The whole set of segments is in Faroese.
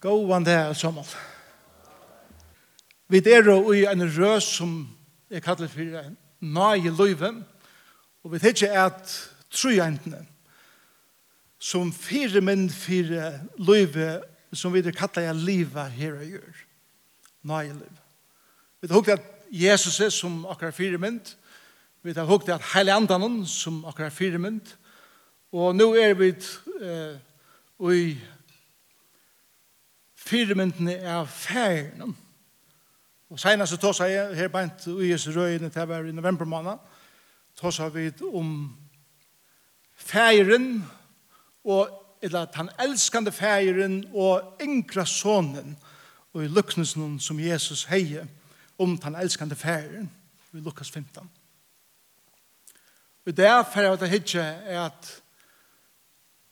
Gåan det er sommer. Vi er jo i en røs som jeg kallar for en nage løyve, og vi tenker at trojentene som fire menn fire løyve, som vi kallar jeg livet her og gjør. Nage løyve. Vi har hukket at Jesus er som akkurat fire menn, vi har hukket at hele andan som akkurat fire menn, og nå er vi eh, i firmyndene av færene. Og senast så tås jeg her beint i Jesu røyene til hver i november måned, tås jeg vidt om færen og eller at han elskande færen og yngre sonen og i lukknesen som Jesus heier om han elskande færen i Lukas 15. Og det er for at jeg ikke er at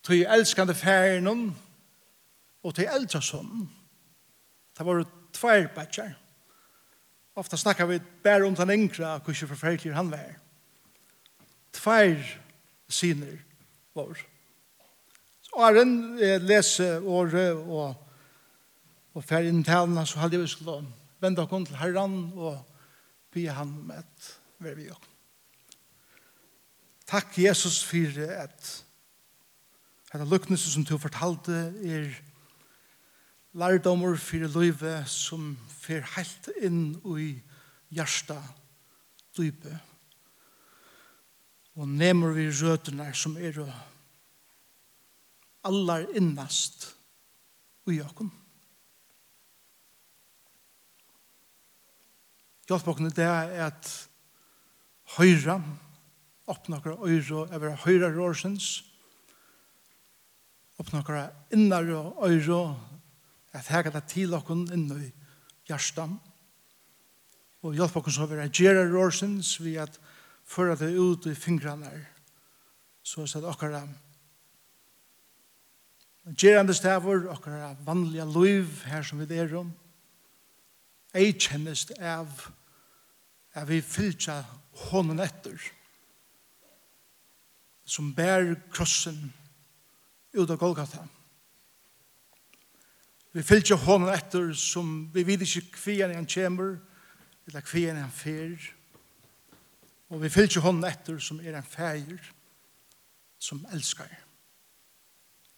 tog elskande færen og til eldre sønnen. Det var tvær bætjer. Ofta snakkar vi bare om den yngre, og hvordan forferdelig han var. Tvær syner var. Og Arren leser året og, og fer inn til henne, så hadde vi skulle vende oss til herren og be han om et vervi oss. Takk Jesus for at dette lukknelse som du fortalte er lærdommer for løyve som fer helt inn i hjärsta dype. Og nemmer vi røtene som er allar innast i åkken. Hjelp det er at høyra, åpne åkker øyre over høyre rårsens, åpne innar og øyre at her kan det til okken inn i hjertan. Og hjelp okken så vil jeg gjøre rårsens ved at føre det ut i fingrene. Så er det okkara gjerande stavur, okkara vanlige liv her som vi er om. Jeg kjennes av at vi fylltja hånden etter som bær krossen ut av Golgata. Vi fylgja honom etter som vi vet ikke kvian han kommer, eller kvian han fer. Og vi fylgja honom etter som er en feir, som elskar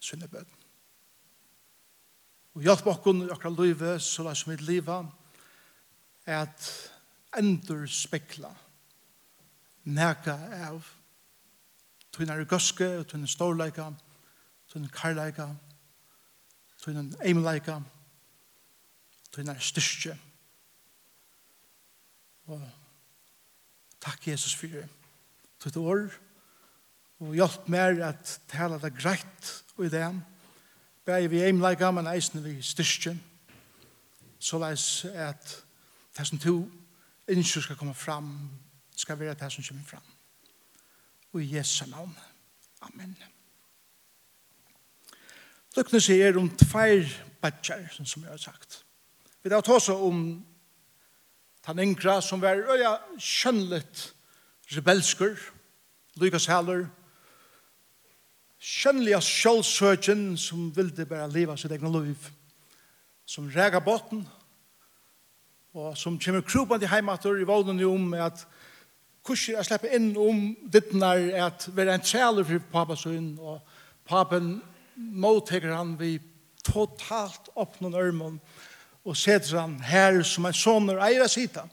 sinne bøden. Og hjelp okkon i okkar løyve, så la som i liva, er at endur spekla nega av tunnare gøske, tunnare storleika, tunnare karleika, tunnare en tøynen eimuleika, en styrke. Og takk Jesus for det. Tøyt år, og hjelp mer at tala det greit og i det. Begge vi eimuleika, men eisen vi styrke. Så leis at det som to innskjør skal komme fram, skal være det som kommer fram. Og i Jesu navn. Amen. Amen seg er om tveir badjar, som jeg har sagt. Vi tar tås om den yngre som var øya kjønnlet rebelskur, Lukas heller, kjønnlige sjølvsøkjen som ville bare leva sitt egna liv, som rega botten, og som kommer krupande heimater i vågnen om at kurser jeg slipper inn om dittnar at være en træler for papasøyen, og papen motteker han vi totalt åpne ørmen og setter han her som en soner eier sita.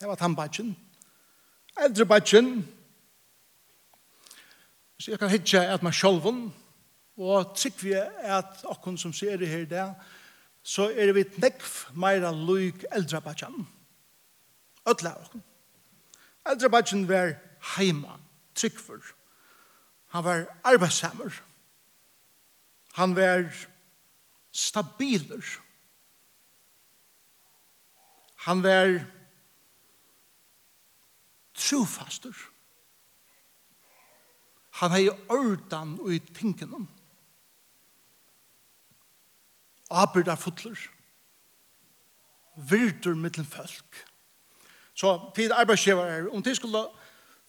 Det var tannbatjen. Eldre batjen. Så jeg kan hitje at man sjolven og trykk vi at okken som ser det her der så er vi nekv meira luik eldre batjen. Ødla okken. Eldre batjen var heima, tryggfur. Han var arbeidshammer. Han var stabiler. Han var trofaster. Han hei ordan og i tingene. Abyrda fotler. Virtur mittel folk. Så tid arbeidsgjevar om de skulle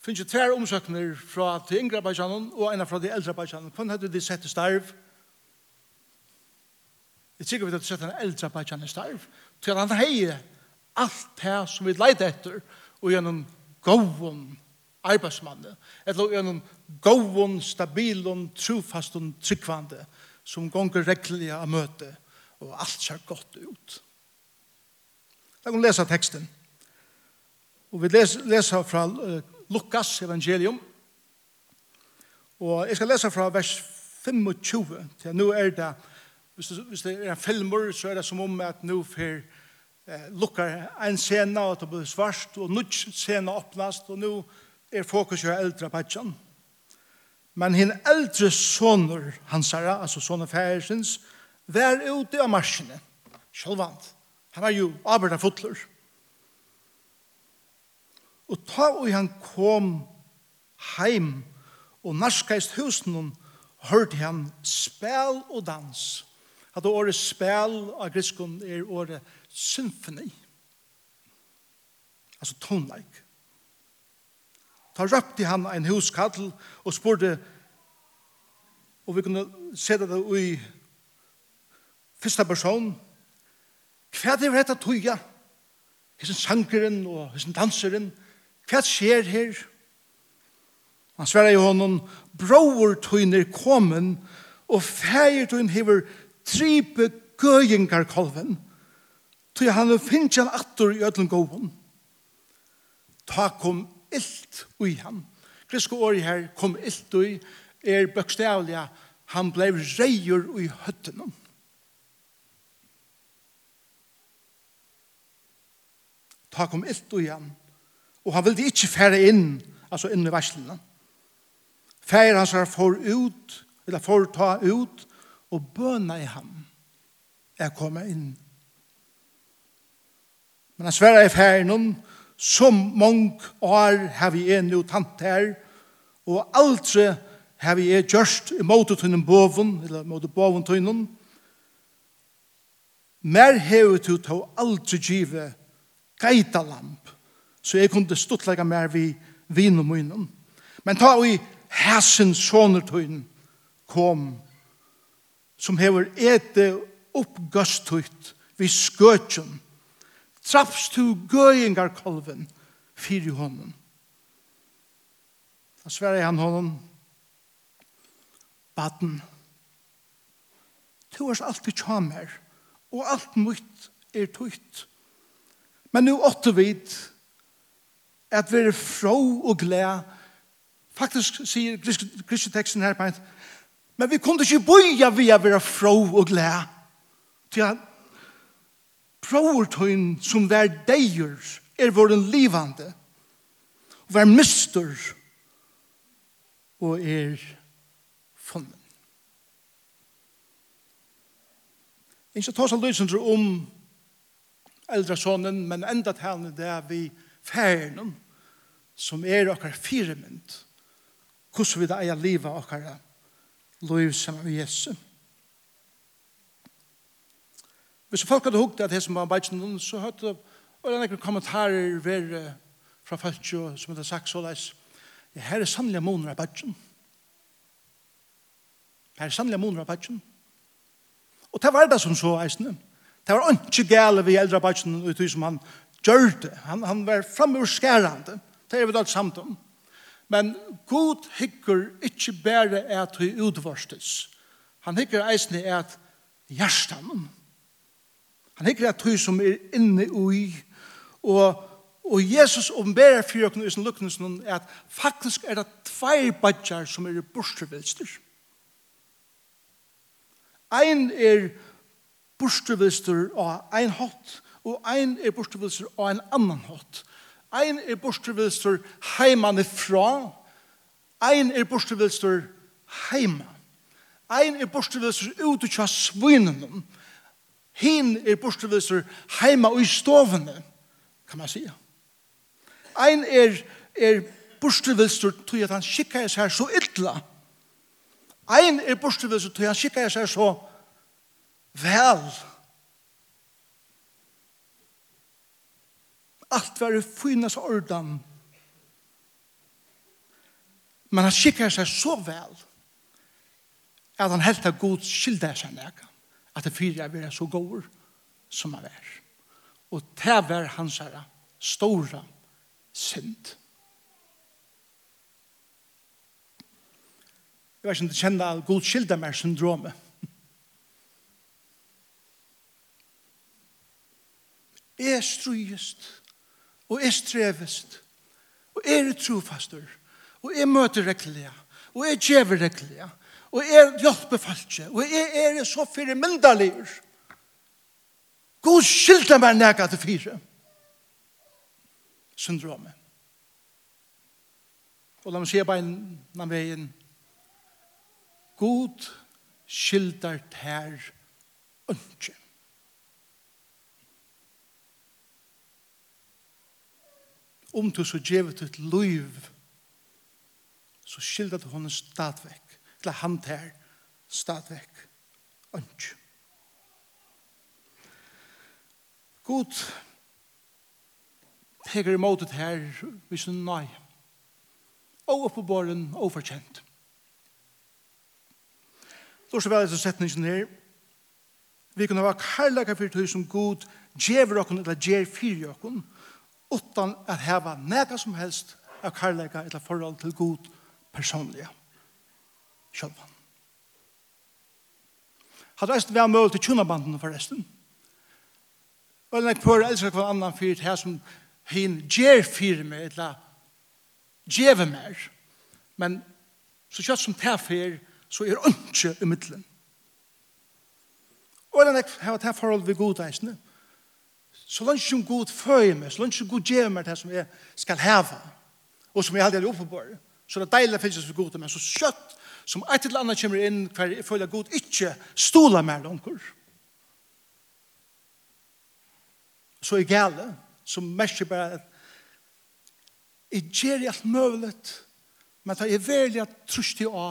finnes jo tre omsøkner fra til yngre Abidjanen og en fra til eldre Abidjanen. Hvordan hadde de sett i starv? Jeg sikker vi hadde sett en eldre Abidjanen i starv. Til han heier alt det som vi leide etter og gjennom gåvun arbeidsmannen. Eller gjennom gåven, stabilen, trofasten, tryggvande som gonger reglige av møte og alt ser godt ut. Da kan vi lese teksten. Og vi leser, leser fra uh, Lukas evangelium. Og jeg skal lese fra vers 25 til nå er det, hvis det, hvis det er en filmer, så er det som om at nå for eh, lukkar en scene, og det blir svart, og nå scene åpnast, og nå er fokus jo eldre patjan. Men hinn eldre soner hansara, altså soner færesins, vær ute av marsjene, sjølvand. Han var jo arbeid av fotler. Og ta og han kom heim og narskaist husen hørte han spel og dans. At året spel av griskon er året symfoni. Altså tonleik. Ta røpte han ein huskattel og spurte og vi kunne sette det i første person hva er det vi rettet tøya? Hessen sangeren og hessen danseren hva skjer her? Han sverre i honom, bror tøyner kommen, og feir tøyn hever tripe gøyengar kolven, tøy han finnes han attor i ødlen gåvun. Ta kom illt ui han. Grisko åri her kom illt ui, er bøkstavlega, han blei reier ui høttenom. Ta kom illt ui han Og han ville ikke fære inn, altså inn i verslene. Fære han her for ut, eller for ta ut, og bøna i ham. Jeg kommer inn. Men han sverre i fære om, som mange år har vi en jo tant her, og aldri har vi er gjørst imot tønnen boven, eller måte boven tønnen, mer hevet ut av aldri give geitalamp, så jeg kunne stuttlegge mer vi vin og munnen. Men ta vi i hæsen sånertøyen kom, som hever ete oppgøstøyt vi skøtjen, traps to gøyengar kolven, fyr i hånden. Da sverre han hånden, baden, tu er alltid tjamer og alt mutt er tøyt. Men nu åtte vidt, at være frå og glede. Faktisk sier kristeteksten her på en, men vi kunne ikke boja vi å være frå og glede. Til at prøvertøyen som vær deier er vår livande, og vær mister og er funnet. Jeg skal ta seg løsende om eldre sonen, men enda talene det er vi færenom, som er okkar firemynd, hvordan vi da eier livet okkar liv sammen med Jesus Hvis folk hadde hukket at det som var arbeidsen, så hadde det noen kommentarer ved, fra folk som hadde sagt så leis, ja, her er sannelig måneder av arbeidsen. Her er sannelig måneder av arbeidsen. Og det var det som så eisne Det var ikke gale vi eldre arbeidsen ut som han gjør det. Han, han var framurskærende. Det er vi alt samt om. Men god hikker ikke bare at vi utvarstes. Han hikker eisen i at hjertan. Han hikker at vi som er inne i og Og Jesus omberer for dere i sin lukkning er at faktisk er det tvei badjar som er borstrevilster. Ein er borstrevilster og ein hatt, og ein er bortvilser av en annan hot. Ein er bortvilser heimane fra, ein er bortvilser heima. Ein er bortvilser ut og tja svinnen. Hin er bortvilser heima og i stovene, kan man sija. Ein er, er bortvilser til at han skikker seg så ytla. Ein er bortvilser tog at han skikkar seg så vel. Vel Alt var i fynas ordan. Men han skikker seg så vel at han helt av god skilda seg nega. At det fyrir er så god som han er. Og det var hans herre stora synd. Jeg vet ikke om du kjenner god skilda syndromet. Jeg strøyest og er strevest, og er trofastur, og er møter rekkelig, og er djever rekkelig, og er hjelpefaltje, og er, er så fyrir myndaligur. God skylda meg nega til fire. Syndromet. Og la meg se bare innan veien. God skyldar tær ønskje. om du så gjevet ut liv, så skilder du henne stadvekk, eller han ter stadvekk, ønsk. God peker imot det her, hvis du nei, og oppe på båren, og forkjent. Då så vel etter setningen her, vi kunne ha karlaga for tog som god djever okken, eller djer fyrir okken, utan at heva nega som helst av karlæga eller forhold til god personliga sjølvan. Hadde resten vært møl til tjunabanden forresten. Og en kvør elsker hver annan fyrt her som hin gjer fyrt meg, eller djeve mer. Men så kjøtt som tar fyrt så er ønske i middelen. Og har kvør her forhold vi god eisne så langt som god føyer meg, så langt som god gjør meg det som jeg skal heve, og som jeg aldri er oppe på, så det er deilig å finnes for god, men så kjøtt som et eller annet kommer inn, hver jeg føler god ikke stoler mer langer. Så er gale, som mest bare at jeg gjør alt mulig, men da jeg veldig at trus i å,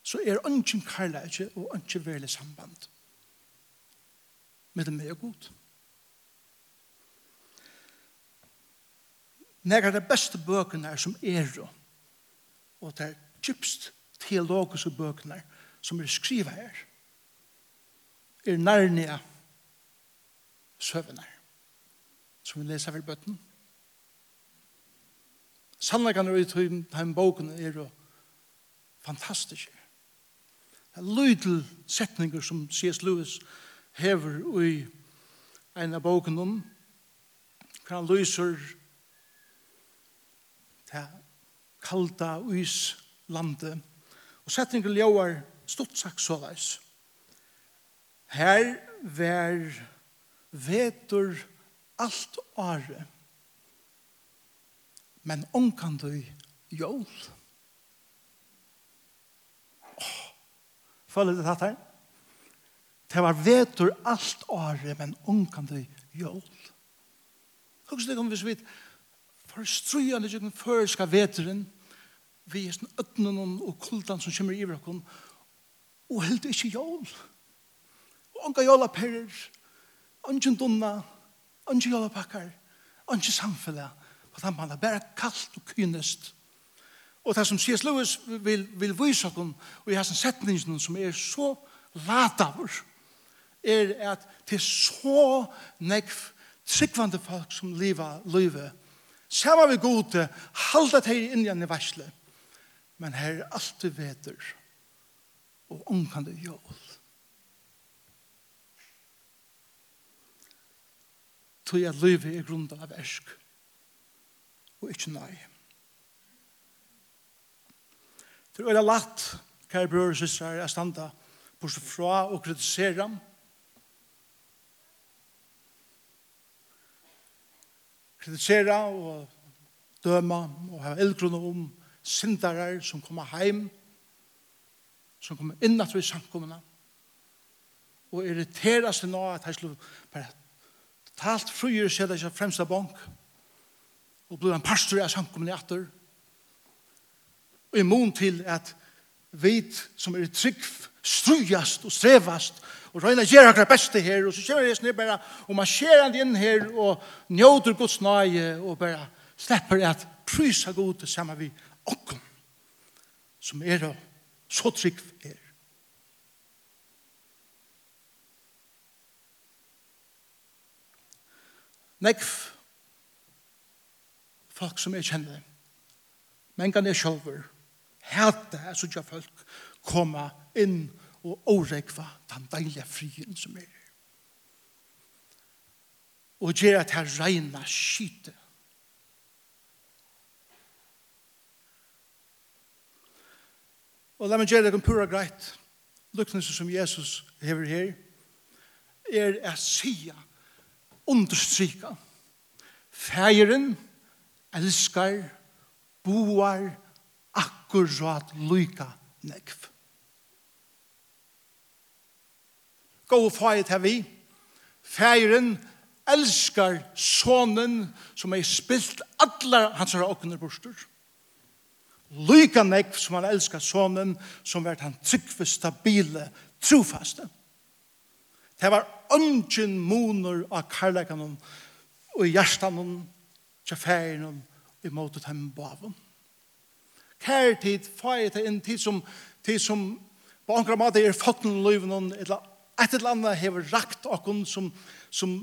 så er ønsken karlæge og ønsken veldig samband med det med godt. Nekar de beste bøkene er som er og det er gypst teologiske bøkene som er skriva her er Narnia søvner. som vi leser ved bøtten. Sannleggene i den boken er jo fantastiske. Det er lydel setninger som C.S. Lewis hever i en av boken om. Hvor han lyser til kalda uis landet. Og setningen ljøver stort sagt såleis. Her vær vetur alt året, men omkan du jól. Oh, føler du tatt her? Det var vetur alt året, men omkan du jól. Hvordan det kommer vi så vidt? forstrøyende den føreska veteren, vi er sånn øtnen og kultan som kommer i vrakken, og helt ikke jól. Og anka jól apperer, ungen dunna, ungen jól pakkar, ungen samfella, på den mannen er bare kallt og kynest. Og det som C.S. Lewis vil, vil vise oss, og i hans setningen som er så latavur, er at det er så nekv tryggvande folk som lever livet Sama vi gode, halda teg inn i en varsle. Men her er alt vi veter. Og omkande jól. Tog at livet er grunda av ersk. Og ikkje nøy. Det er latt, kære brøyre og systrar, er standa bortsett fra og kritisera ham kritisera og døma og hava eldgrunna om syndarar som koma heim, som koma innat vi samkomuna og irritera seg nå at han skulle bare talt fryer seg det fremsta bank og blir en pastor av samkomna i atter og i mån til at vi som er trygg strujast og strevast og røyna gjør akkurat beste her, og så kommer Jesus ned bare, og man skjer han inn her, og njóter Guds nøye, og bare slipper at prysa god til sammen vi okken, som er og så trygg er. Nekv folk som jeg kjenner, men kan jeg sjølver, hete, jeg synes folk, komme inn og årekva den deilige frien som er. Og gjør at her regner skyte. Og la meg gjøre det pura greit. Lyknelse som Jesus hever her er å si, understryka. feiren elskar, boar, akkurat lyka nekv. gå og få et her vi. Feiren elskar sonen som er spilt alle hans her åkne borster. Lyka nekv som han elskar sonen som vært han tryggve, stabile, trofaste. Det var ungen moner av karlagan og i hjertan til i og i måte dem baven. Kær tid, fære til en tid som, tid som på ankra måte er fotten løyven eller Et eller annet har rakt okken som, som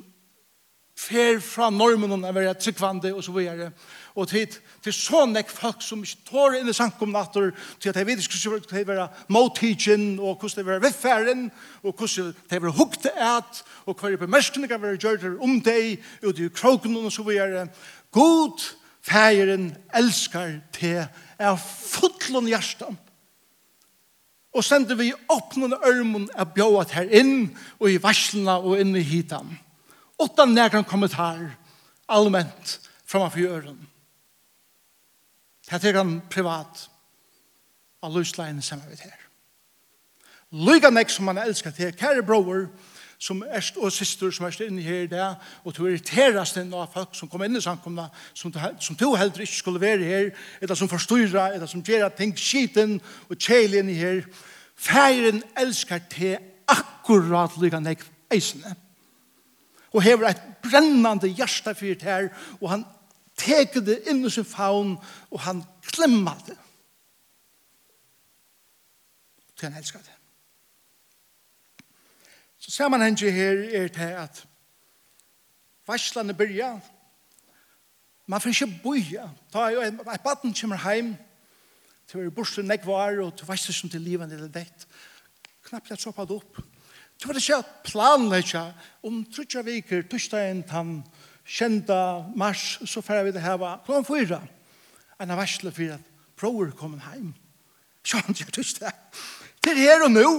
fer fra normen om å være tryggvande og så videre. Og til, til så nek folk som ikke tår inn i sankum natter, til at jeg vet ikke hvordan det være måltidgen, og hvordan det være vefferen, og hvordan det være hukte et, og hva er bemerskene kan være gjørt om deg, og i kroken og så videre. God fægeren elskar til er fotlån hjertan og sender vi åpnende ørmen av bjået her inn, og i varslene og inn i hitan. Åtta nærkene kommentar, allment, framfor øren. Det er han privat, av løsleien sammen med her. Lyga nek som man elskar til, kære bror, som er og syster som er inne her i dag, og du irriteras den av folk som kommer inn i samkomna, som, som du heller ikke skulle være her, eller som forstyrra, eller som gjør ting skiten og kjæle inne her, Færen elskar te akkurat lykka nek eisne. Og hever eit brennande hjärsta fyrt her, og han teker det inn i sin faun, og han klemmer det. Til han elskar det. Så sammanhengen her er til at varslene byrja, man får ikke boja, ta jo et baden kommer heim, Du er borsen nek var, og du veist ikke om til livet eller dett. Knapp jeg troppet opp. Du var ikke plan, ikke? Om trutja viker, tushdagen, tann, kjenda, mars, så færre vi det her var Klokkan fyra. En av varsle for at broer kom heim. Sjån, jeg tushdag. Til her og nå.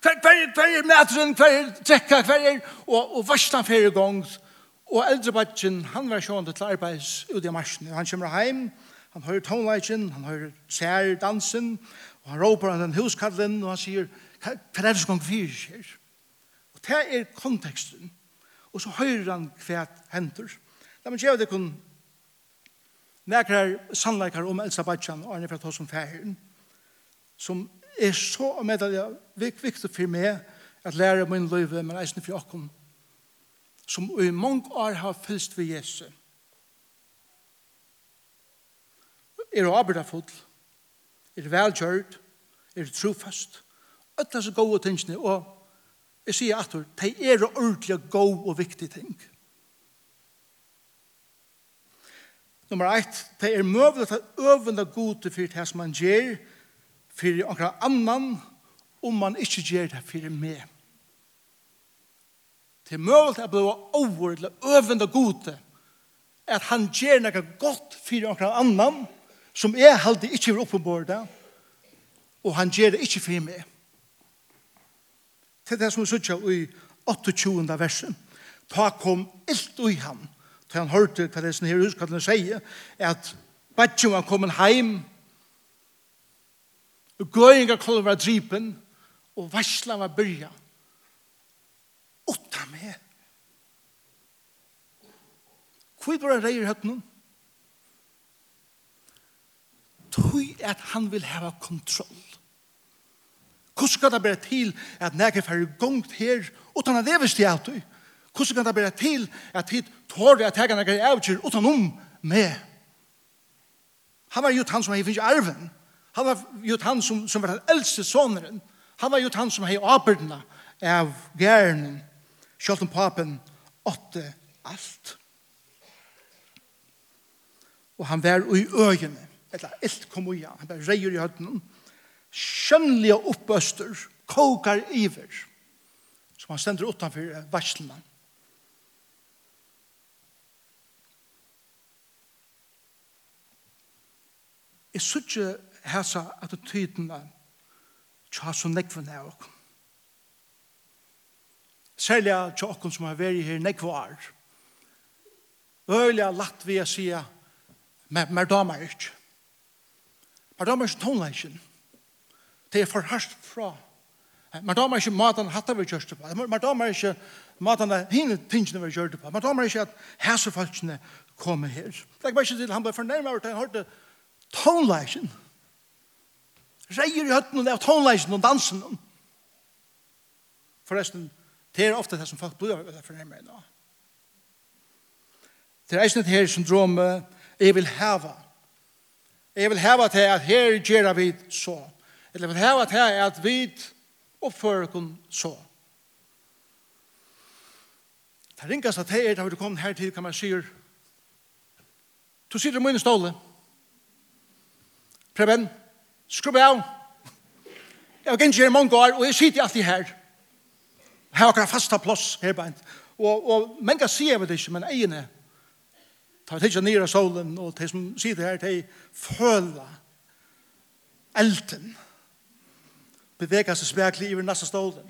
Hver, hver, hver er metren, hver er trekka, hver er, og, og varslan fyrir gongs. Og eldre badgen, han var sjående til arbeids ut i marsen. Han kommer heim, og Han hører tonelagen, han hører sær dansen, og han råper han den huskallen, og han sier, hva er det som gong fyrir skjer? Og det er konteksten. Og så hører han hva hender. La meg gjøre det kun nekrar sannleikar om Elsa Bajan og Arne Fratos som færen, som er så meddelig viktig for meg at lære min løyve, men eisen for åkken, som i mange år har fylst ved Jesus er arbeidafod, er velgjørt, er trofast, ötla så gode tingene, og jeg sier at det er ordentlig gode og viktige ting. Nummer ett, det er mulig at øvende gode for det som man gjør, for noen annan, om man ikke gjør det for meg. Det er møvlet at blive overordentlig øvende gode, at han gjør noe godt for noen annan, som jeg halde ikke var oppenbord og han gjør det ikke for meg. Til det som vi sier i 28. versen. Ta kom ilt i ham, til han hørte hva det er sånn her huskallene sier, at Batjum var kommet heim, og gøyinga klovet var dripen, og varsla var byrja. Otta med. Hvor var det reier høtt noen? tøy at han vil hava kontroll. Hvordan skal det bare til at nægge færre gongt her, utan at det visste jeg du? Hvordan kan det bare til at hit tårer at hegane nægge avgjør utan om med? Han var jo han som hei finnes arven. Han var jo han som, som var den eldste soneren. Han var jo han som hei arbeidna av gærnen. Sjalt om papen åtte alt. Og han var i øyene eller illt kom uja, han bare reier i høtten, skjønnelige oppøster, kokar iver, som han stender utanfor varslene. Jeg synes ikke hæsa at det tydene tja så nekvene av oss. Særlig tja okkur som har vært her nekvar. Øyla latt vi a sia, mer damer ikke. Man damer ikke tonleisjen. Det er for hardt fra. Man damer ikke maten hatt av vi kjørte på. Man damer ikke maten av hine tingene vi kjørte på. Man damer ikke at hæsefolkene kommer her. Det er bare ikke til han ble fornærmet over til han hørte tonleisjen. Reier i høttene av tonleisjen og dansen. Forresten, det er ofte det som folk blir fornærmet nå. Det er eisen et her syndrom jeg vil hava Jeg vil heva til at her gjør vi så. Eller jeg vil heva til at vi oppfører oss så. Det ringes at her, da vi kom her til, kan man si. du sitter i min ståle. Preben, skrubb av. Jeg har ikke gjerne mange år, og jeg sitter alltid her. Her har akkurat fasta plåss her beint. Og, og menga sier vi det ikke, men egene ta ikke nere solen, og de som sitter her, de føla elden beveger seg spekli i nasta stolen.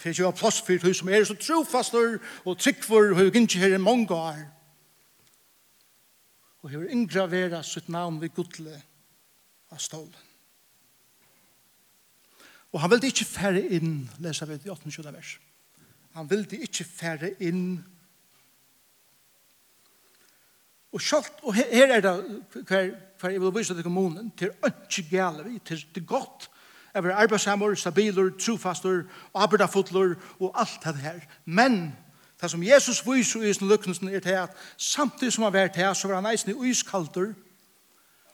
For jeg har plass for du som er så trofastur og tryggfor og ikke her i mange år. Og jeg har ingravera sitt navn ved gudle av stolen. Og han vildi ikkje fære inn, leser vi i 8. vers. Han vildi ikkje fære inn Og sjalt, og her er det hver, hver jeg vil vise til kommunen, til ønske gale vi, til det godt, jeg vil arbeidsammer, stabiler, trofaster, arbeidafotler og alt det her. Men, det som Jesus viser i sin lykkelsen er til at samtidig som han var til, så var han eisen i uiskalter,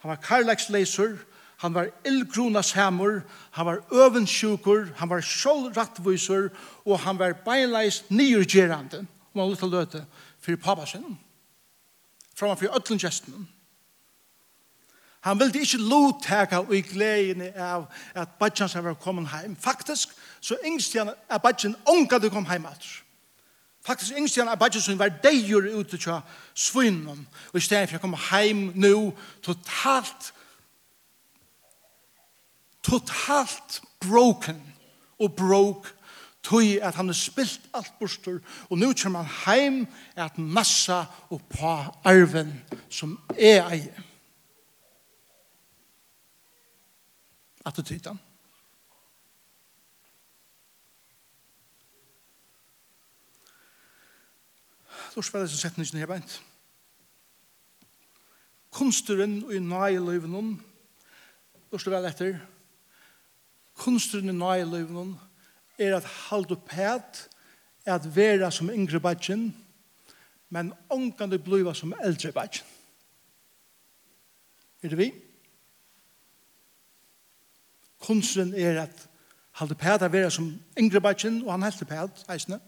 han var karlagsleiser, han var illgrona samur, han var øvensjukur, han var sjålrattviser, og han var beinleis nyrgerande, om han lytte løte, for pappa sin, framfor öllum gesten. Han vildi ikkje lotteka og i gleine av at badjan som var kommet heim. Faktisk så yngst han at badjan ånga du kom heim alt. Faktisk yngst han at badjan som var deir ute tja svinnen. Og i stedet for å komme heim nu totalt totalt broken og broke tog at han er spilt alt bostur, og nu kommer han heim at massa og på arven som er eie. At det tyta. Då spiller jeg så setningen her beint. Kunsteren og i nøye løyven Då slår jeg etter. Kunsteren og i nøye løyven er at halde pæt, at vera som yngre badgen, men ångan du bliva som eldre badgen. Er det vi? Kunsten er at halde pæt at vera som yngre badgen, og han halde pæt, eisne.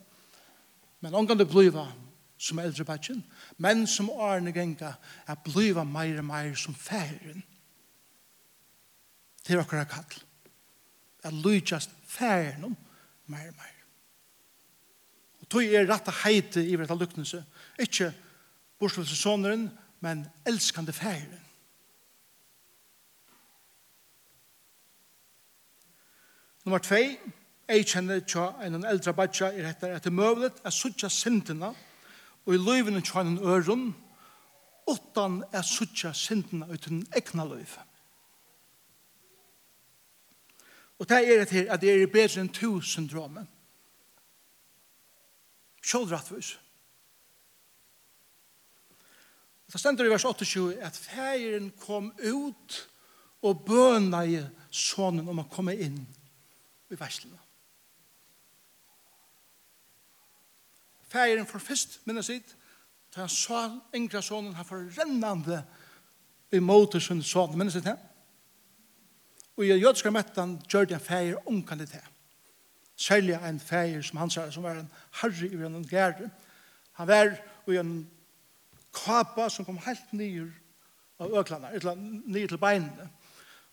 men ångan du bliva som eldre badgen, men som årene genga, at bliva meir og meir som færen. Til okkar kall. At lujtjast færen om, mer og mer. Og tog er rett og heite i hvert av luknelse. Ikke bortsluttelsesåneren, men elskande færen. Nummer 2, jeg kjenner tja en eldre badja i rettar etter møvlet, er suttja sintena, og i løyvene tja en øron, utan er suttja sintena uten egna løyve. Og det er det at det er bedre enn tusen Sjål rattvis. Det stender i vers 28 at feiren kom ut og bøna i sonen om å komme inn i verslene. Feiren for først, minne sitt, da han sa enkla sonen, han får rennande i motor sin sonen, minne sitt her. Ja? Og i jødskar mettan gjør det en feir omkande til. Særlig en feir som han sa, som var en harri i en gære. Han var i en kapa som kom helt nyr av øklanda, nyr til beinene.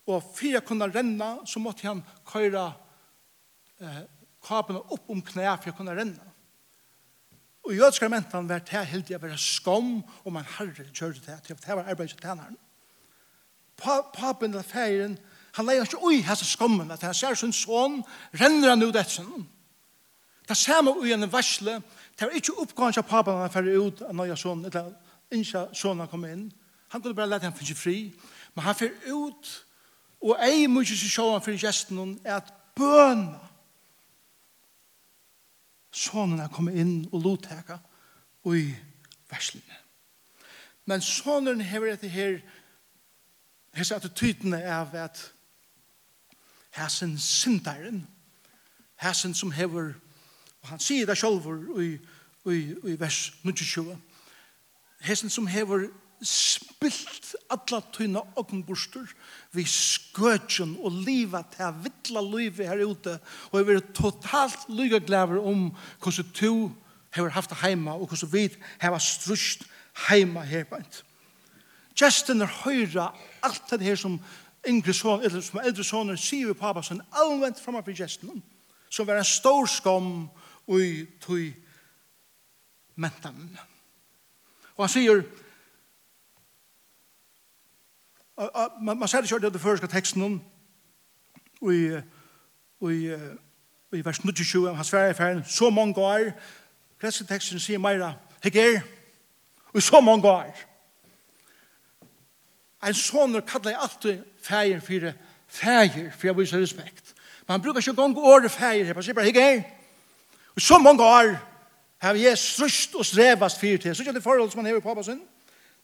Og fyrir kunne renna, så måtte han køyre eh, kapene opp om knæ for å kunne renna. Og i jødskar mentan var det helt jeg være skam om han herre kjørte det, det var arbeidet til han. Papen eller feiren, Han leier ikke ui hese skommen at han ser sin son renner han ut etter sin. Det samme ui en varsle det var ikke oppgående av papen han færre ut av nøya son eller innsja son han kom inn. Han kunne bare lette han finne fri men han færre ut og ei mykje seg sjåan for gesten er at bøna sonen er kommet inn og lotteka ui verslene. Men sonen hever etter her hese attityden av at hæsen syndaren, hæsen som hever, og han sier det selv i, i, i vers 22, hæsen som hever spilt alla tøyna åkenborster vi skøtjen og livet til vittla livet her ute og jeg vil totalt lyga glæver om hvordan to har haft det heima og hvordan vi har strust heima her bænt. Gjesten er høyra alt det her som, yngre son, eller som eldre sonen, sier vi pappa sin allvent framfor gesten, som var en stor skam i tui mentan. Og han sier, man, man ser det kjørt i den første teksten, ui, ui, i vers 22, han sverar i ferden, så mange år, greske teksten sier meira, heger, og så mange år. En sånner kallar jeg alltid fægir fyrir fægir for jeg viser respekt. Man brukar ikke gong året fægir her, man sier bare hei Og så mange år har jeg strust og strevast fyrir til. Så ikke det forhold som man hever på pappa sin.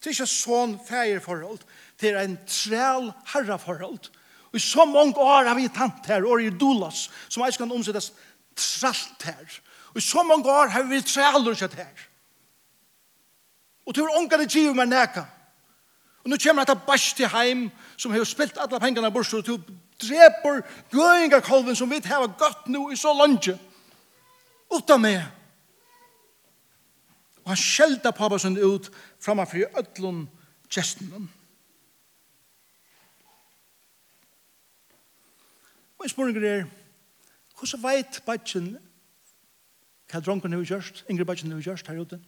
Det er ikke sånn fægir forhold. Det er en træl herra forhold. Og i så mange år har vi tant her, og i dolas, som jeg skal omsettes tralt her. Og i så mange år har vi træler sett her. Og til ångan det giver meg nekka. Og nu kommer dette bæst til heim, som har spilt alle pengene bort, og du dreper gøyngakolven som vi har gått nå i så langt. Utan meg. Og han skjelda pappa sin ut framfor i ødlån gestene. Og jeg spørning er, hvordan vet bætjen hva dronken har gjort, yngre bætjen har gjort her ute?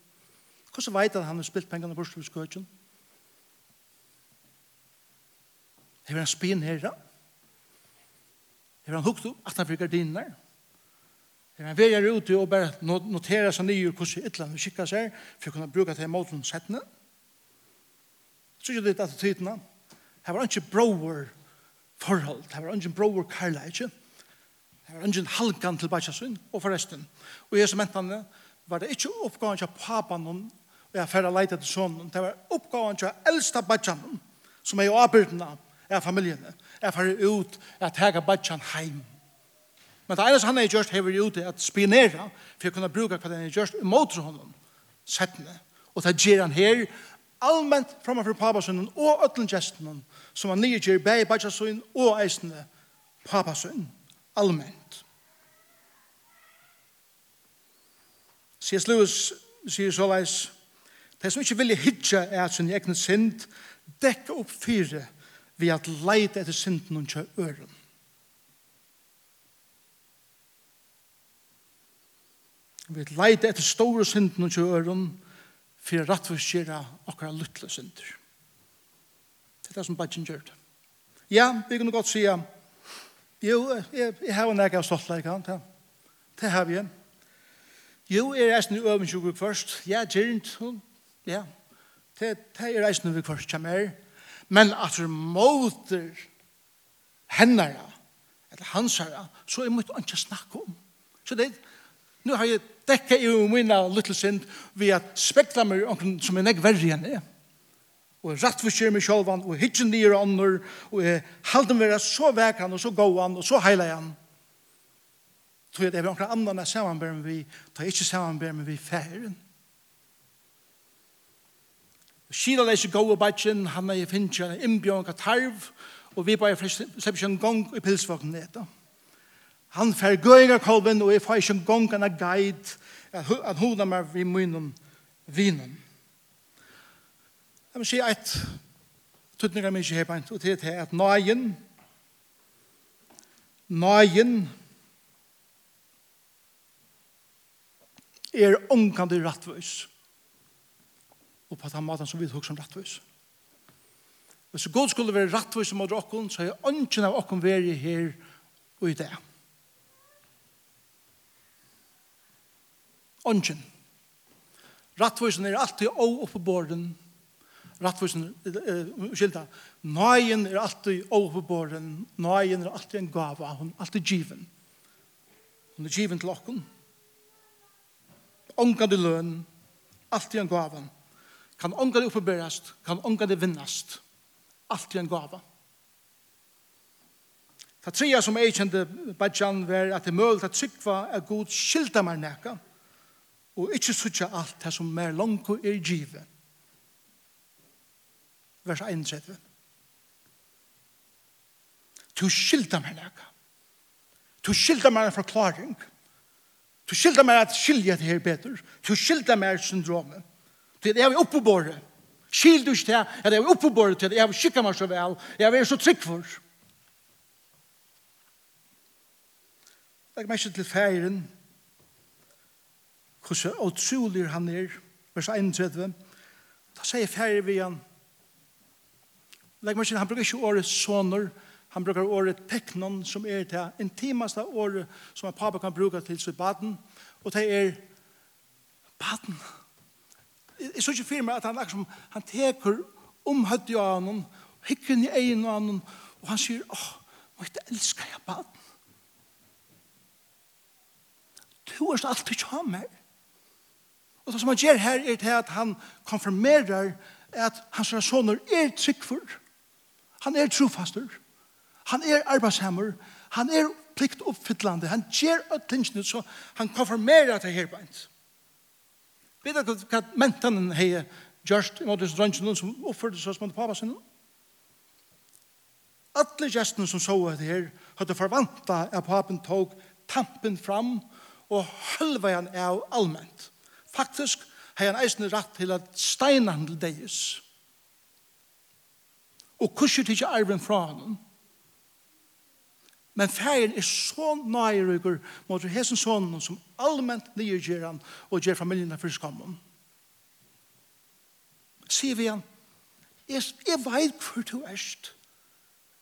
Hvordan veit at han har spilt pengene bort til skøtjen? Hvordan Hever han spinn herra? Hever han hukt opp at han fikk gardiner? Hever han verjar ute og bare notera seg nye hvordan ytlan vi kikka seg for å kunne bruke det mot hun settene? Så ikke det at tidene. Her var ikke broer forhold. Her var ikke broer karla, ikke? Hever han ikke halgan til bachasun og forresten. Og jeg som mentene var det ikke oppgaven til papan og jeg færre leite til sonen. Det var oppgaven til eldste bachasun som er i avbyrdena av av familjene, er færre ut, at tega badjan heim. Men det eneste han har gjørst hever ute at spinera for å kunne bruke hva han har gjort, imot honom, settene. Og det gjør han her allmänt framfor papasunnen og ötlen gestene som han nye gjør bæg badjasunnen og eisene papasunnen allmänt. C.S. Lewis sier såleis, de som ikke vilja hitja er at sin egen synd, dekka opp fire vi at leite etter synden og kjør øren. Vi at leite etter store synden og kjøy øren for å rettforskjere akkurat lytle synder. Det er det som Bajin gjør det. Ja, vi kunne godt si jo, jeg, jeg har en egen stoltleik, det, det har vi. Jo, jeg er reisende i øvensjukk først. Ja, gyrnt, ja, det, det er reisende i øvensjukvik først, kommer jeg men at er måter hennara, eller hansara, så er mye ikke snakke om. Så det, nu har jeg dekket i mina little synd ved at spekla meg omkring som er nek verre enn det. Og rett for kjør meg sjølvan, og hitjen nyer ånder, og jeg halden meg så vekan, og så gåan, og så heilajan. Tror jeg det er omkring andan er med vi, tar ikke med vi færen. Kina leser gå og bætjen, han er i finnkjøn, innbjørn og tarv, og vi bare slipper ikke en gang i pilsvåkene etter. Han fer gøyga kolben, og jeg får ikke en gang en guide, at hun er med i munnen vinen. Jeg må si et, tøtninger min ikke her og det er at nøyen, nøyen, er omkant i rattvøys. Nøyen, og på den måten som vi husker som rettvis. Hvis god skulle være rettvis mot dere, så er ønsken av dere være her og i det. Ønsken. Rettvisen er alltid å oppe borden. båren. uh, skilta, nøyen er alltid å oppe borden. Nøyen er alltid en gava, hun er alltid given. Hun er given til dere. Ongan i løn, alltid en gavan kan ångan det oppberast, kan ångan det vinnast. Alt er en gava. Det trea som jeg kjente Bajan var at det møl ta trykva er god skilda meg neka og ikkje sutja alt det som mer langko er givet. Vers 31. Tu skilda meg neka. Tu skilda meg en forklaring. Tu skilda meg at skilja det her bedre. Tu skilda meg syndromet til jeg er oppe på båret. Skil du ikke til at jeg er oppe på båret til jeg har skikket meg så vel. Jeg er så trygg for. Legg meg ikke til feiren. Hvordan utrolig han er. Vers 31. Da sier feiren vi han. Legg meg ikke, han bruker ikke året soner. Han brukar året teknon som er det intimaste året som en pappa kan bruka til sitt baden. Og det er baden. Baden jeg så ikke fyrir meg at han liksom, han teker om høyde av han, hikken i egen av han, og han sier, åh, må ikke elske jeg baden. Du er alltid ikke av meg. Og det som han gjør her er til at han konfirmerer at hans soner er tryggfull. Han er trofaster. Han er arbeidshammer. Han er pliktoppfyllande. Han gjør tingene så han konfirmerer at det her beint. Vet du hva mentanen hei gjørst i måte drøntjen som oppførte seg som pappa sin? Alle gestene som så det her hadde forvanta at papen tog tampen fram og halva han av allment. Faktisk hei han eisen rett til at steinan til deis. Og kushet ikke arven fra honom. Men færen er så nøyrykker mot hesen sonen som allment gjør han og gjør familien for skammen. Sier vi han, jeg, jeg vet hvor du erst.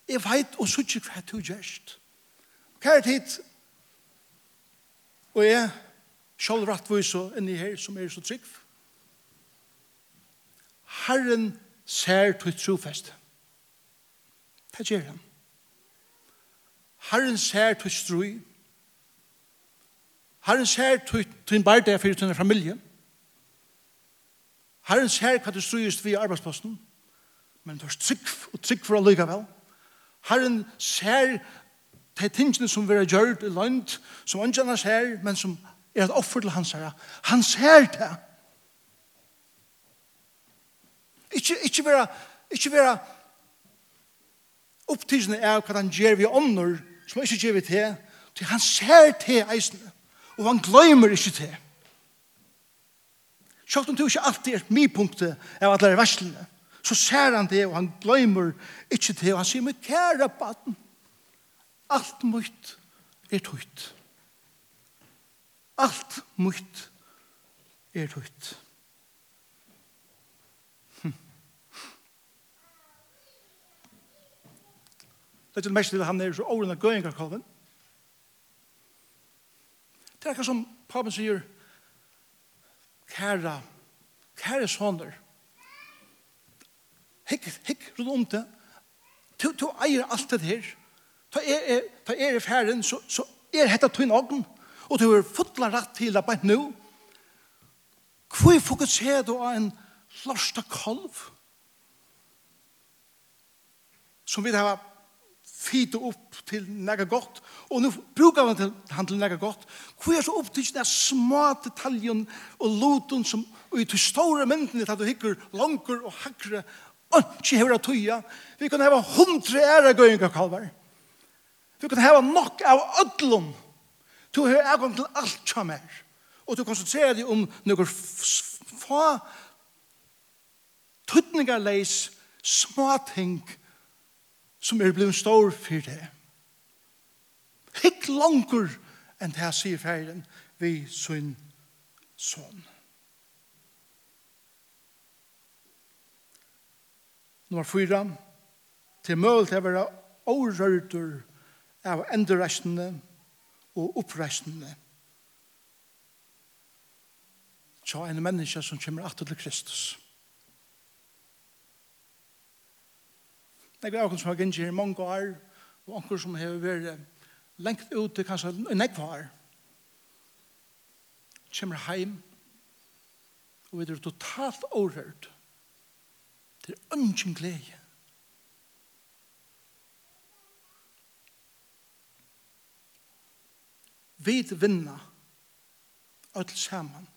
Jeg vet og suttje hva du gjørst. Kære tid, og jeg skal rettvis og inni her som er så trygg. Herren ser til trofest. Det gjør han. Herren ser til strøy. Herren ser til en bardag for din familie. Herren ser hva du strøyest via arbeidsposten. Men du har trygg og trygg for å lykke vel. Herren ser de tingene som vi har gjort i land, som ikke han ser, men som er et offer til hans herre. Han ser det. Ikke, ikke være, ikke være opptidsende av hva han gjør vi ånder, som ikke gjør vi til, til han ser til eisene, og han glemmer ikke til. Sjøkt om du ikke alltid er mipunktet av alle verslene, så ser han det, og han glemmer ikke til, og han sier, men kære baden, alt mot er tøyt. Alt mot er tøyt. Det er mest til han er så årene gøyeng av kalven. Det er ikke som papen sier, kæra, kære soner, hikk, hikk rundt om det, du, du eier alt det her, ta er, er, ta er i færen, så, så er hetta tøyn ogn, og du er fotla rett til det bare nå, hvor fokuserer du av en lorsta kalv? som vi har fyte opp til nega godt, og nå brukar han til, han til nega godt. Hvor er så opptidsen av små detaljen og loten som og i de store myndene at du hikker langer og hakre, ikke hever tøya. Vi kan heva hundre ære gøynga kalvar. vi kan heva nok av ødlom. Du har ægong til alt som er. Og du konsentrerer deg om noen få tøtningarleis små ting som som er blevet stor for det. Hikk langer enn det sier ferden vi sin son. Nummer fyra, til møl til å være overrørter av endereisende og oppreisende. Tja en menneske som kommer atter til Kristus. Det er noen som har gynnt her i mange år, og noen som har vært lengt ute, kanskje en nekvar. år. Kjemmer heim, og vi er totalt overhørt. til ønsken glede. Vi vinner alt sammen,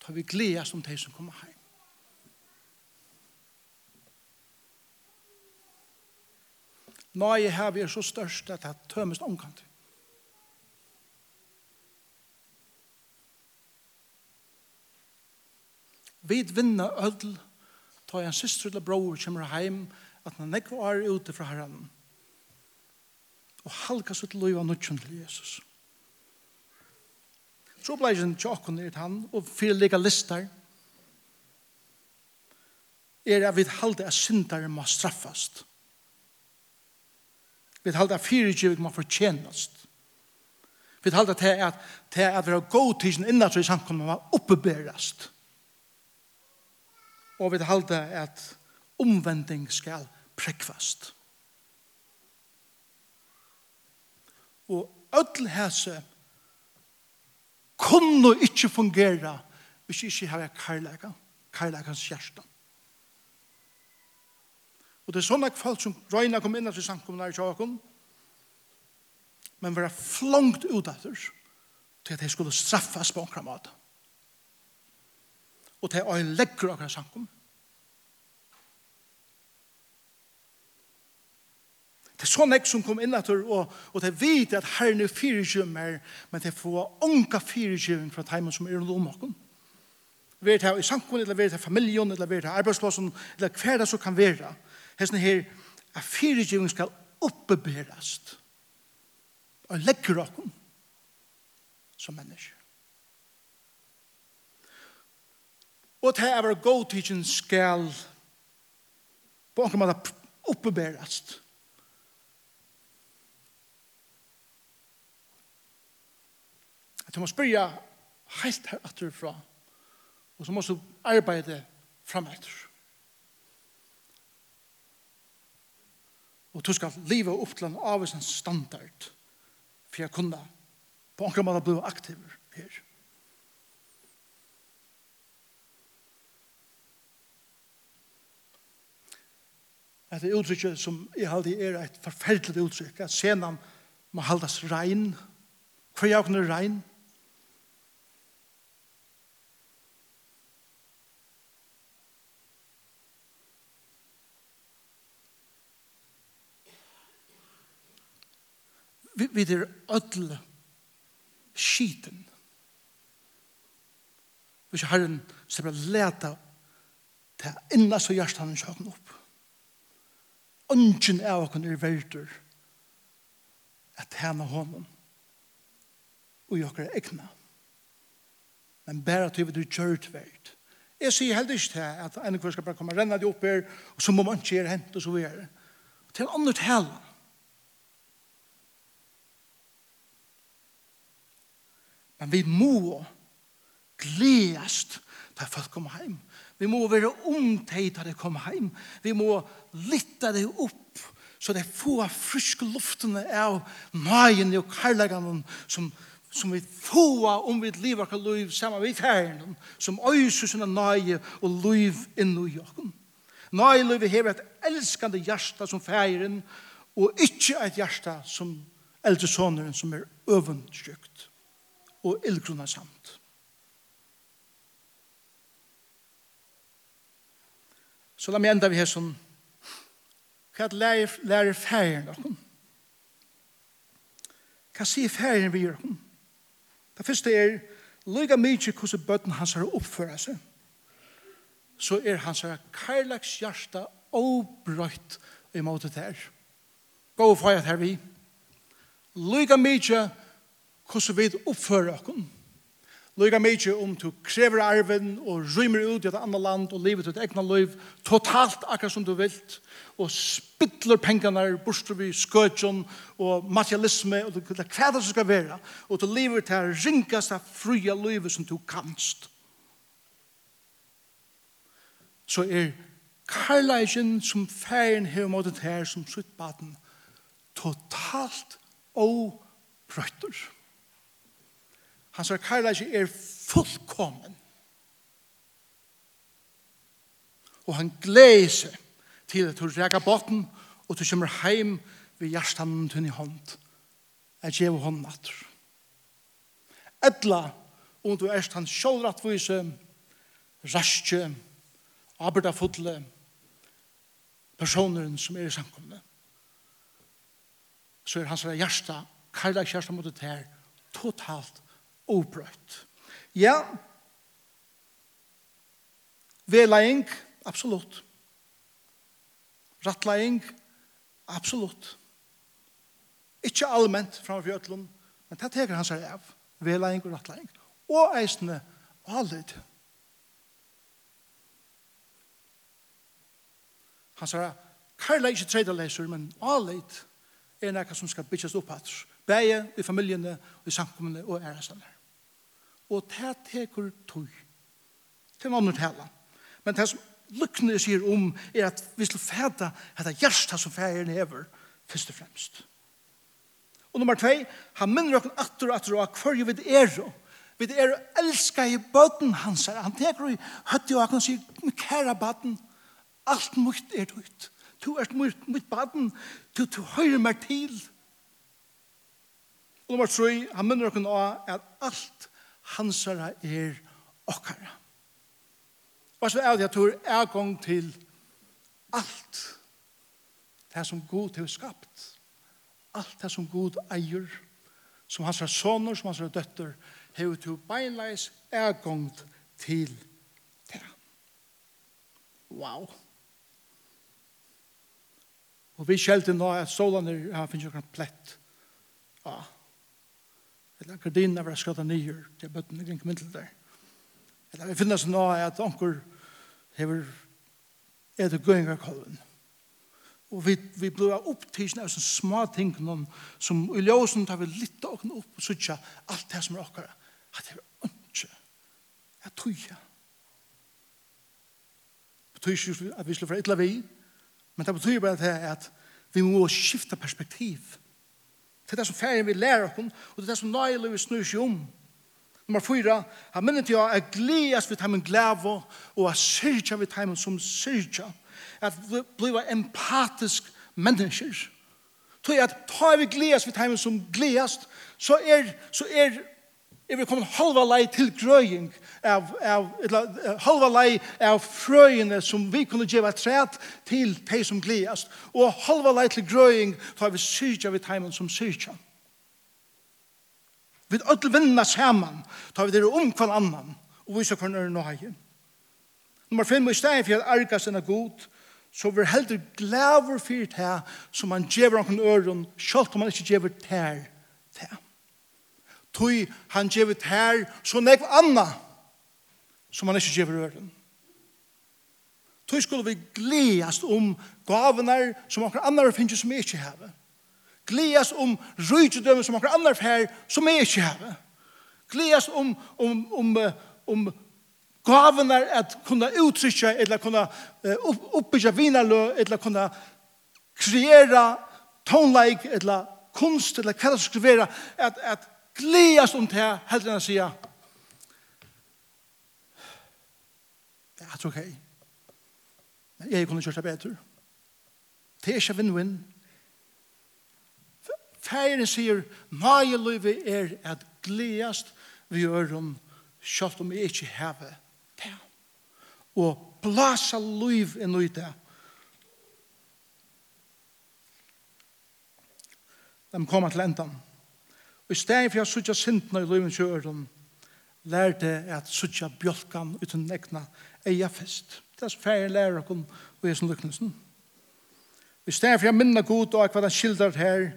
tar vi glede som de som kommer heim. Nøye her vi er så størst at det tømmes omkant. Vi vinner ødel, ta en syster eller bror kommer hjem, at han ikke var ute fra herren. Og halka sitt liv av nødgjøn til Jesus. Så ble jeg til åkken i han, og fire lika lister, er at vi halte at syndere må straffast. Vi halda fyrirgiving man fortjenast. Vi halda til at, til at vi har god tidsen innan så i samkommet man oppeberast. Og vi halda at omvending skal prekvast. Og öll hese kunne ikkje fungera hvis ikkje har jeg karlæga, karlægans hjertan. Og det er sånne folk som røyna kom inn til samkommunar i tjåkon, men var flongt ut etter til at de skulle straffas på omkra mat. Og til å legger okra samkom. Det er sånn ek som kom inn etter, og, og de vet at herren er fyrirgjømmer, men de får ånka fyrirgjømmer fra teimen som er om okkom vera det i samkommun, eller vi det i familjon, eller vi det i arbeidslåsen, eller hver det som kan vera hesten her, at fyrirgivning skal oppeberast og legger okkur som mennesker. Og til å være godtidsen skal på en måte oppeberast. At du må spyrja helt her atur og så må du arbeide fram etter. Og du skal leve opp til en avvisen standard for jeg kunne på en måte bli aktiv her. at det uttrykket som jeg halde er et forferdelig uttrykk, at senan må haldas rein, hver jeg kunne rein, vi er ødel skiten. Vi er herren som er leta til inna så hjertan han sjøkken opp. Ønsken av okken er verdur at hana honom og jokker egna. Men bare til vi du kjørt verd. Jeg sier heller ikke til at en kvar skal bare komme og renne de opp her og så må man ikke gjøre hent og så videre. Til en annen talen Men vi må gledast til folk kommer heim. Vi må være omteit til de kommer heim. Vi må lytte det opp så de får friske luftene av nøyen og karlagene som, som vi får om vi lever akkur liv sammen med ferien som øyser sine nøye og liv inn i okken. Nøye liv er et elskende hjerte som ferien og ikke et hjerte som eldre soneren som er øvendtrykt og ildgrunna samt. Så la meg enda vi her som hva lærer, lærer færen dere? Hva sier færen vi gjør? Det første er lyga mykje hvordan bøtten hans har oppføra seg så er hans her karlags hjarta obrøyt imot det her. Gå og færet her vi. Lyga mykje hvordan hvordan vi oppfører oss. Lyga mykje om du krever arven og rymer ut i et annet land og livet til et egna liv, totalt akkurat som du vilt, og spytler pengene borster vi skøtjon og materialisme, og det vet hva det skal være, og du lever til ringast av fria livet som du kanst. Så er karlægen som færen her måttet her som sitt baden, totalt og brøtter. Hans er er fullkommen. Og han gleder seg til at du reker botten og du kommer heim ved hjertstanden tunn i hånd. Jeg gjør hånd natter. Edla, om du erst han sjålrattvise, raskje, arbeidafodle, personeren som er i samkomne. Så er hans hjärsta, kallak hjärsta mot det her, totalt oprøtt. Ja, vedlegging, absolutt. Rattlegging, absolutt. Ikke allment framfor Jøtlund, men det teker han seg av. Vedlegging og rattlegging. Og eisende allit. Han sier, Karla er ikke tredeleser, men avlid er noe som skal byttes opp hatt. Beie i familiene, i samkommene og ærestene og det teker tog. Det er noen tala. Men det som lukkene sier om er at vi skal fæta dette hjertet som færen hever, først og fremst. Og nummer tvei, han minner okken atter og atter og hver vi er og Vi er elska i bøten hans her. Han teker i høtti og han sier, kæra bøten, alt mutt er dutt. Du er mutt, mutt bøten, du, du høyre meg til. Og nummer 3, han minner okken av at alt hansara er okkara. Og så er det at du er gang til alt det som Gud har skapt. Alt det som Gud eier, som hans soner, som hans døtter, har du beinleis er gang til det. Wow. Og vi skjelte nå at solen er, han finnes jo en plett ja eller gardinene var skrattet nye, til bøttene kring middel der. Eller vi finner oss nå at onker hever er det gøyngre kolven. Og vi, vi blir opptisende av sånne små ting som i ljøsen tar vi litt av åkne opp og sutja alt det som er okkara. At det er ønske. Jeg tror jeg. Det betyr ikke at vi slår fra et vi, men det betyr bare at vi må skifte perspektiv. Det er det som ferien vi lærer oss, og det er det som nøyler vi snur seg om. Nummer fyra, han minner til å at gledes vi heimen glave, og at syrja vi heimen som syrja. At vi blir empatisk mennesker. Tog at tar vi gledes vi heimen som gledes, så er, så er er vi kommet halva lei til grøying av, av, eller, halva lei av frøyene som vi kunne gjeva træt til de som gledast og halva lei til grøying tar vi syrkja vid heimen som syrkja vi ødel vinna saman tar vi dere om hver annan og viser hver nøyre nøye. Nummer 5 i stedet for at argas enn er god så vi heldur glæver fyrt her som man gjever han øren, sjalt om man ikke gjever tær tui han gjevet her, så nekv anna, som han ikke gjever øren. Tui skulle vi gledast om gavenar som akkur annar finnes som jeg ikke heve. Gledast om rydgjødømme som akkur annar fer som jeg ikke heve. Gledast om, om, om, om, om at kunna uttrykkja, eller kunna uh, oppbyggja vinarlø, eller kunna kreera tonleik, eller kunst, eller hva det skal være, at, at gledes om det her, heldig enn å si, ja, det er ok. Men jeg kunne kjørt det bedre. Det er ikke vinn-vinn. Færen sier, «Mai løyve er at gledes vi gjør om kjøft om jeg ikke hever det. Og blasa løyv enn i det. De kommer til enden i stedet for jeg sutja sintene i livet kjøren, lærte jeg at sutja bjølkan uten egna eia fest. Det er så færre lærer okkur og jeg som lykkelsen. I stedet for jeg minne god og hva den skildret her,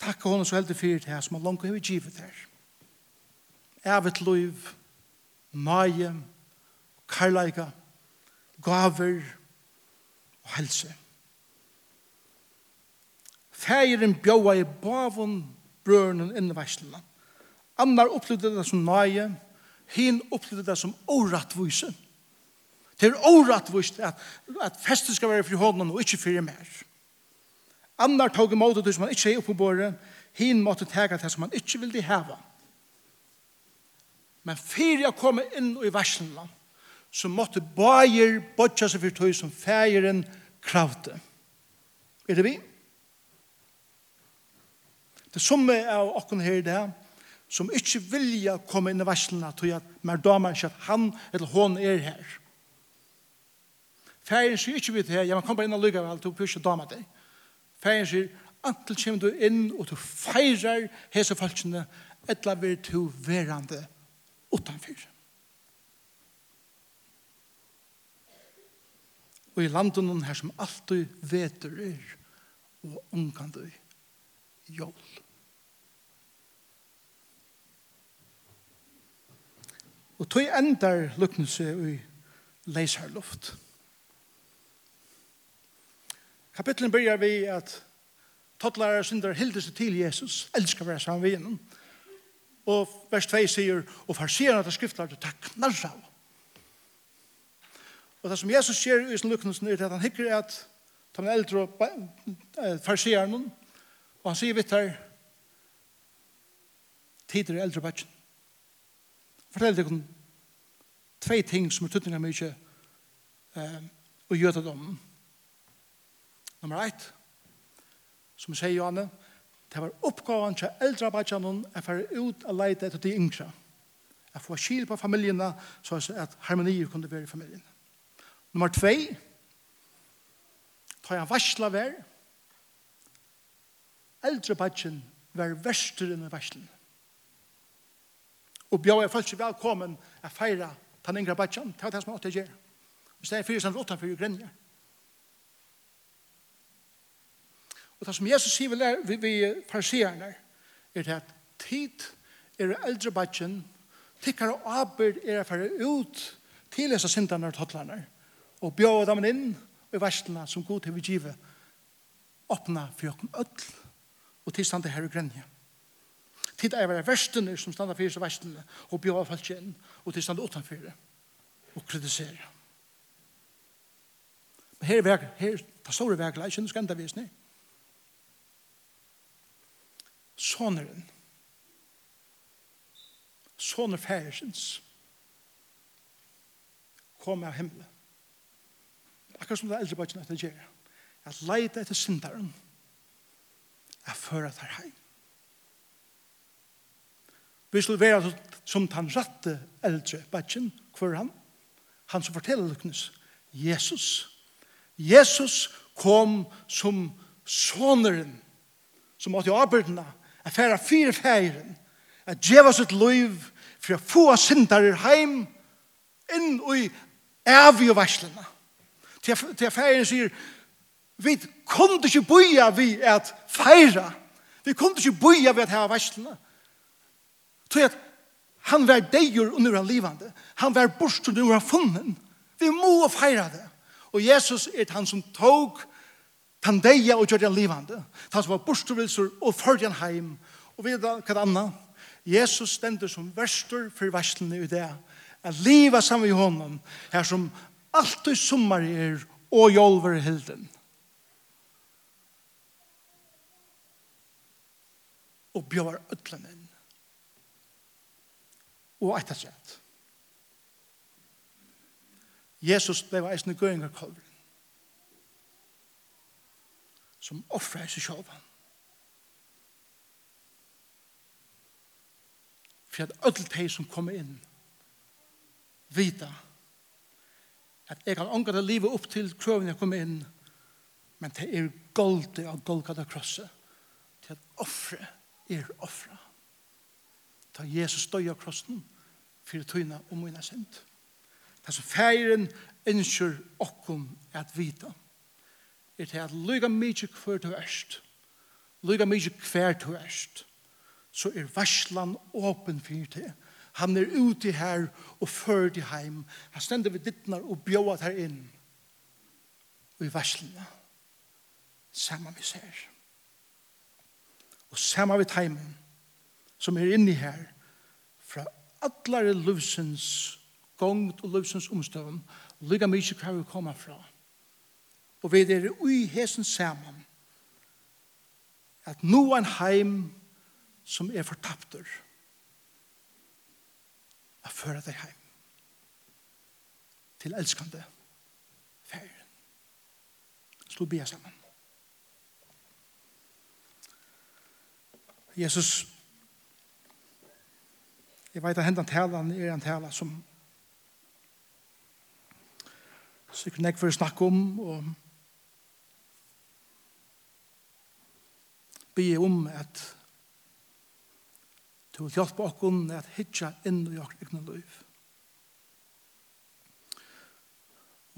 takk henne så heldig fyrt her som han langt hever givet her. Evet liv, nøye, karlaika, gaver og helse. Fægeren bjóa i bavun brøren inn i verslene. Annar opplevde det som nøye, hin opplevde det som orattvise. Det er årettvist at, at festen skal være fri hånden og ikke fri mer. Annar tog imot det som han ikke er oppe på båret, hin måtte tega det som han ikke ville heva. Men fyrir jeg kom inn i verslene, så måtte bæger bodja seg for tog som fægeren kravde. Er det vi? Det som er av okken her det som ikke vilja komme inn i verslene til at mer damer ikke at han eller hon er her. Færen sier ikke vidt her, ja, man kommer inn og lykker vel, du bør damer deg. Færen sier, antil kommer du inn og du feirer hese falskene, etla vil du verande utanfyr. Og i landen her som alltid veter er, og omkandu jól. Jól. Og tog endar luknelse i leisar luft. Kapitlen byrjar vi at tottlærer syndar hildes til Jesus, elskar vera saman vi innom. Og vers 2 sier, og farsierne til du takk knarra. Og det som Jesus sier i sin luknelsen er at han hikker at ta med eldre og farsierne, og han sier vitt her, tider i eldre bætjen fortell om tve ting som er tøtninga mykje eh, og gjøta dem. Nummer eit, som sier Johanne, det var oppgaven til eldre arbeidjanen er for ut og leite etter de yngre. Jeg får skil på familiene så at harmonier kunne være i familien. Nummer 2, tar jeg varsla vær, eldre arbeidjanen var verster enn varslen og bjóð er fólk velkommen å feire den yngre bætjan, det var det som han åtte gjør. I stedet fyrir samt åttan fyrir grenja. Og det som Jesus sier vi, vi, vi farsierne er det at tid er eldre bætjan, tikkere og abir er å færa ut til disse syndene og totlanar og bjóð dem inn i verslene som god til vi giver, åpne for åkken ødel, og tilstande her i grenja tid er være verstene som stander for disse verstene og bjóa folk inn og til utenfor det, og kritisere men her er vek her er det store vek jeg kjenner skanda visning. soneren soner færsens kom av himmelen akkurat som det eldre bøtjen at det gjør at leita etter syndaren er føra tar heim. Vi skulle være som den rette eldre bætjen, hver han, han som forteller lykkes, Jesus. Jesus kom som soneren, som måtte arbeidene. at fære fire færen, at djeva sitt liv, for å få syndere heim, inn i evige varslene. Til færen sier, vi kunne ikke boja vi at feira, vi kunne ikke boja vi at heva varslene, Tror at han var deigur og nu er han livande. Han var bort og nu er han funnen. Vi må feira det. Og Jesus er han som tog tan deia og gjør han livande. Han som var borst og vilsur og han heim. Og vi da, hva anna? Jesus stender som verstur for verslene i det. At liva sammen i honom, her som alt i sommar er og jolver hilden. Og bjør øtlen og etter sett. Jesus blei eisne gøyngar kolven som offrer seg sjálf for at öll de som kommer inn vita at jeg kan ångra det livet upp til krøven jeg kommer inn men det er golde av golgata krosset til at offre er offra ta Jesus døy av krossen for tøyna og mine sent. Det som feiren ønsker okkom at vita er til at lyga mykje hver du erst lyga mykje hver du erst så er varslan åpen for til han er ute her og før til heim. Han stender ved dittnar og bjóat her inn og i varslina saman vi ser og saman vi heimen som er inne her, fra allare løvsens gongt og løvsens omstøvn, lykka mykje hver vi kommer fra. Og vi er ui hesen saman, at nå er en heim som er fortapter, a føra deg heim til elskande ferien Slå bia saman. Jesus Jeg vet at hendan talan er en tala som sikkert nek for å snakke om og be om at du vil hjelpe oss at hitja inn i oss egnet liv.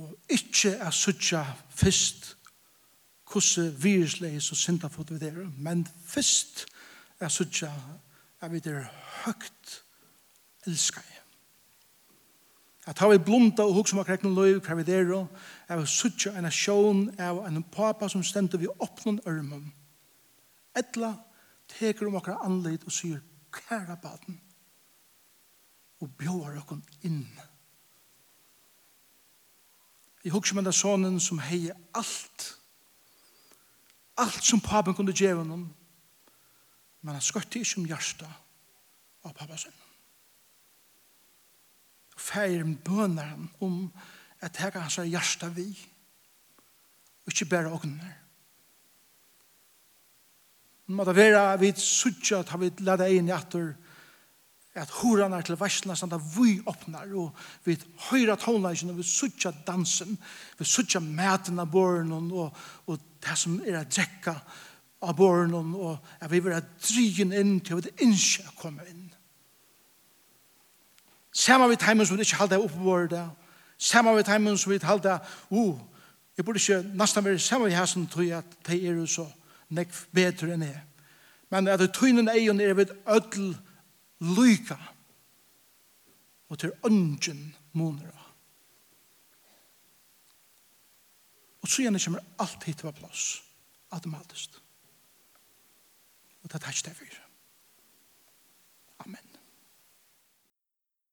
Og ikke er suttja først hvordan virusleis og syndafot vi der, men først er suttja at vi der høgt elskar jeg. At ha vi blunda og hugsa om akkur ekkur løy, hva vi der og vi suttja en sjån av en papa som stendur vi oppnån ørmum. Etla teker om akkur anleit og sier kæra baden og bjóar okkur inn. Jeg hugsa om en sonen som hei alt alt som papen kunde djeva honom men han skøtti ikke om hjärsta av pappa sønnen feir bøner han om at hega hans er hjärsta vi og ikkje bæra ognar. Nå må det være vi suttje at vi leder inn i atur at horan er til varsla sånn at vi åpnar og vi høyra tonleisjen og vi suttje dansen vi suttje maten av borren og, og det som er a drekka av borren og at vi vil ha drygen inn til at vi ikke kommer inn Saman vi timen som vi ikke halda på det. Saman vi timen som vi ikke halda, uh, jeg burde ikke nesten være saman vi hæsen tog at de er jo så nekk bedre enn jeg. Men at det tøynen egen er ved ødel lyka og til ønsken måneder. Og så gjerne kommer alt hit på plass, automatisk. Og det er takk det fyr.